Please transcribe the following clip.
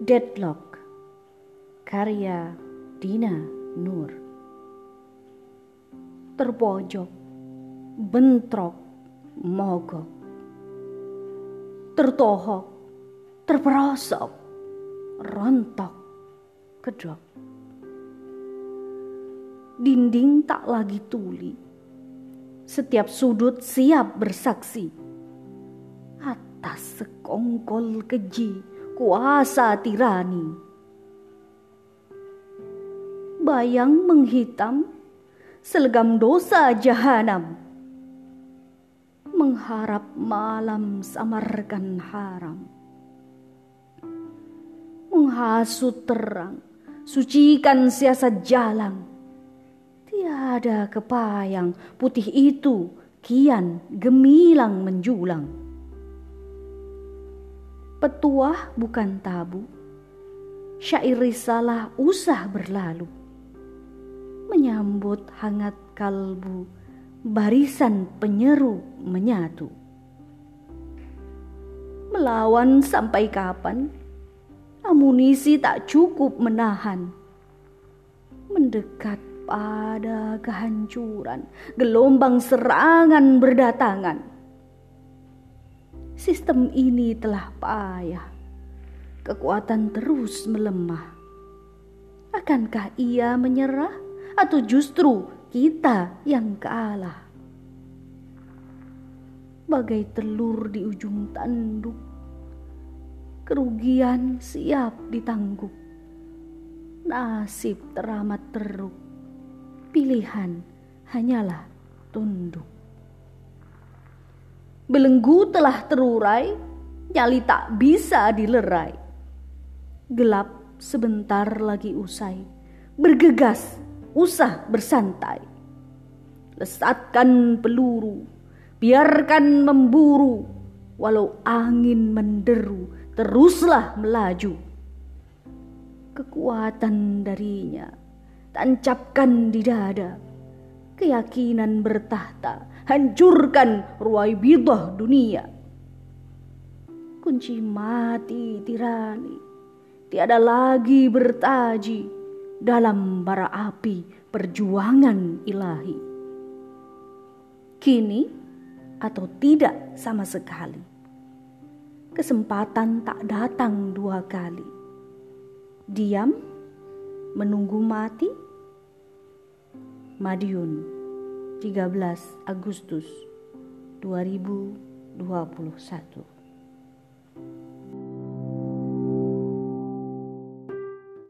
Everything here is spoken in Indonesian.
Deadlock. Karya Dina Nur. Terpojok. Bentrok. Mogok. Tertohok. Terperosok. Rontok. Kedok Dinding tak lagi tuli. Setiap sudut siap bersaksi. Atas sekongkol keji kuasa tirani. Bayang menghitam selegam dosa jahanam. Mengharap malam samarkan haram. Menghasut terang, sucikan siasat jalan. Tiada kepayang putih itu kian gemilang menjulang Petuah bukan tabu, syair risalah usah berlalu. Menyambut hangat kalbu, barisan penyeru menyatu. Melawan sampai kapan? Amunisi tak cukup menahan. Mendekat pada kehancuran, gelombang serangan berdatangan Sistem ini telah payah. Kekuatan terus melemah. Akankah ia menyerah atau justru kita yang kalah? Bagai telur di ujung tanduk, kerugian siap ditangguk. Nasib teramat teruk, pilihan hanyalah tunduk. Belenggu telah terurai, nyali tak bisa dilerai. Gelap sebentar lagi usai, bergegas, usah bersantai. Lesatkan peluru, biarkan memburu, walau angin menderu, teruslah melaju. Kekuatan darinya, tancapkan di dada, keyakinan bertahta, hancurkan ruai bidah dunia. Kunci mati tirani, tiada lagi bertaji dalam bara api perjuangan ilahi. Kini atau tidak sama sekali. Kesempatan tak datang dua kali. Diam, menunggu mati. Madiun 13 Agustus 2021